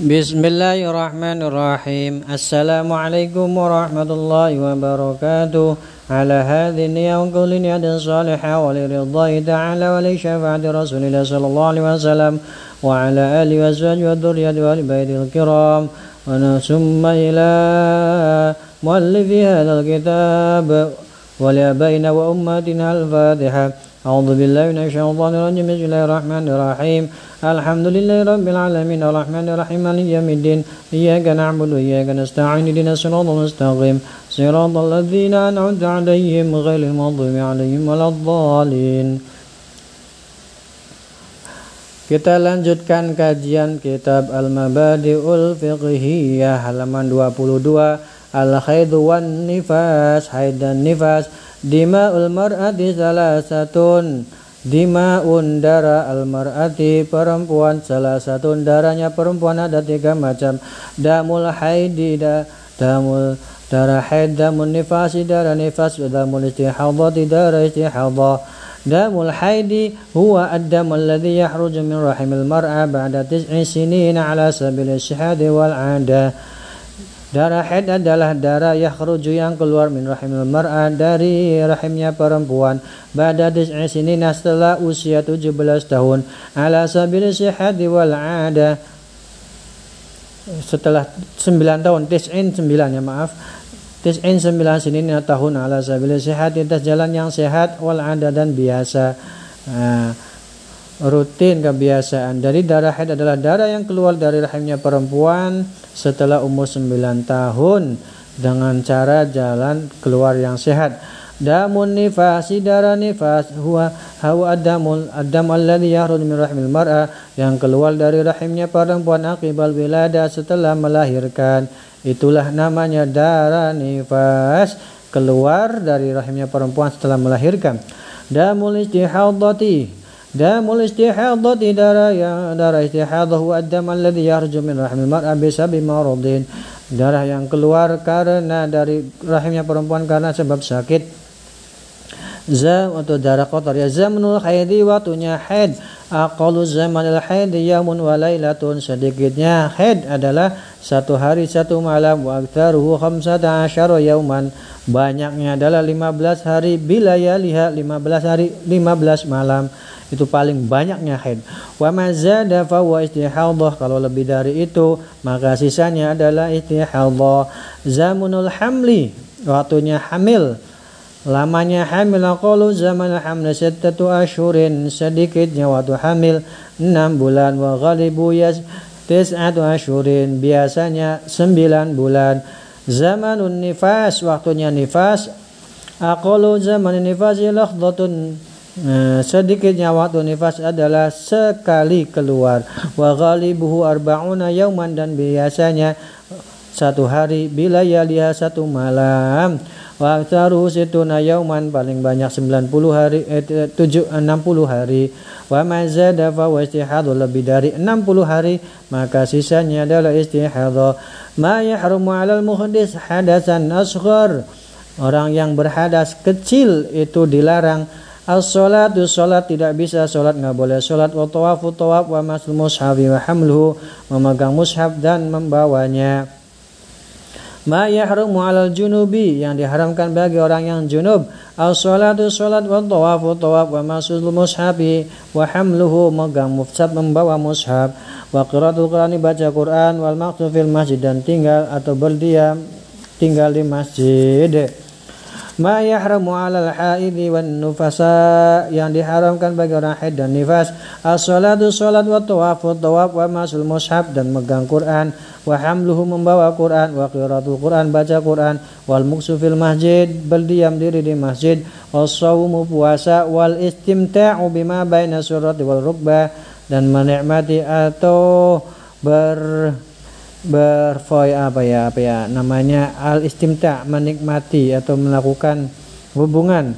بسم الله الرحمن الرحيم السلام عليكم ورحمة الله وبركاته على هذه النية وكل نية صالحة ولرضاه تعالى ولشفاعة رسول الله صلى الله عليه وسلم وعلى آله وأزواجه والذرية والبيت الكرام ونسم إلى مؤلف هذا الكتاب ولأبينا وأمهاتنا الفاتحة أعوذ بالله من الشيطان الرجيم. بسم الله الرحمن الرحيم. الحمد لله رب العالمين. الرحمن الرحيم. مالك يوم الدين. إياك نعبد وإياك نستعين. اهدنا الصراط المستقيم. صراط الذين أنعمت عليهم غير المغضوب عليهم ولا الضالين. Kita lanjutkan kajian kitab Al-Mabadi'ul Fiqhiyah halaman 22 al khaidu wan nifas haid dan nifas. Dima'ul mar'ati salah satun Dimaun darah almarati perempuan salah satu darahnya perempuan ada tiga macam. Damul haidi da, damul darah haid damul nifasi darah nifas damul istihadati darah istihadah. Damul haidi huwa ad-damu alladhi yahruju min rahimil mar'a ba'da tis'i sinina ala sabil syihadi wal 'adah Darah haid adalah darah yakhruju yang keluar min rahimil mar'a dari rahimnya perempuan. Pada dis'i sinina setelah usia 17 tahun. Ala sabil sihati wal ada setelah 9 tahun tis'in 9 ya maaf. Tis'in sembilan sinina tahun ala sehat di atas jalan yang sehat wal ada dan biasa. Nah, rutin kebiasaan. Dari darah haid adalah darah yang keluar dari rahimnya perempuan setelah umur sembilan tahun dengan cara jalan keluar yang sehat. Damun nifasi darah nifas huwa hawa adamul adam alladhi yakhruj min rahimil mar'a yang keluar dari rahimnya perempuan akibal wilada setelah melahirkan Itulah namanya darah nifas keluar dari rahimnya perempuan setelah melahirkan. Damul istihadati istihadati darah yang darah istihadah huwa ad-dam alladhi yarju min rahimil mar'a bisabi maradin. Darah yang keluar karena dari rahimnya perempuan karena sebab sakit zam atau darah kotor ya zamanul haidi waktunya haid aqalu zamanul haid yamun wa lailatun sedikitnya haid adalah satu hari satu malam wa aktsaruhu khamsata asyara yauman. Banyaknya adalah 15 hari bila ya lihat 15 hari 15 malam. Itu paling banyaknya haid. Wa mazada fa wa istihadhah kalau lebih dari itu maka sisanya adalah istihadhah zamanul hamli waktunya hamil Lamanya hamil qalu zaman hamil sittatu ashurin. Sedikitnya waktu hamil 6 bulan. Wa ghalibu yas tis'atu ashurin. Biasanya 9 bulan. Zamanun nifas waktunya nifas. Aqalu zaman nifas lakhdhatun nah, sedikitnya waktu nifas adalah sekali keluar. Wa ghalibuhu arba'una yauman. Dan biasanya satu hari bila ya lihat satu malam wa aktsaru situna yauman paling banyak 90 hari eh, 7 60 hari. Wa ma zada fa lebih dari 60 hari maka sisanya adalah istihadha ma yahrumu 'alal muhdis hadasan asghar. Orang yang berhadas kecil itu dilarang. As-salatu salat tidak bisa salat nggak boleh salat. Wa tawafu tawaf wa masul mushaf wa hamluhu memegang mushaf dan membawanya ma yahrumu 'alal junubi yang diharamkan bagi orang yang junub. As-salatu salat wa tawafu tawaf wa masul mushabi wa hamluhu megang mushaf membawa mushaf. Wa qiraatul qur'ani baca Quran wal maqtu fil masjid dan tinggal atau berdiam tinggal di masjid ma yahramu 'alal haidi wan nufasa yang diharamkan bagi orang haid dan nifas. As-salatu salat wa tawafu tawaf wa masul mushaf dan megang Quran. Wa hamluhu membawa Quran. Wa qiraatul Quran baca Quran. Wal muksu fil masjid berdiam diri di masjid. Was-shaumu puasa. Wal istimta'u bima baina surati wal rukbah dan menikmati atau ber berfoy apa ya apa ya namanya al istimta menikmati atau melakukan hubungan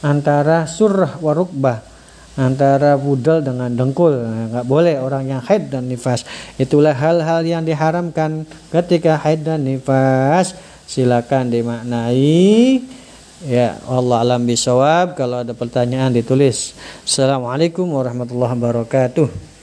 antara surah warukbah antara budal dengan dengkul. Nah, nggak boleh orang yang haid dan nifas. Itulah hal-hal yang diharamkan ketika haid dan nifas. Silakan dimaknai. Ya Allah alam bisawab. Kalau ada pertanyaan ditulis. Assalamualaikum warahmatullahi wabarakatuh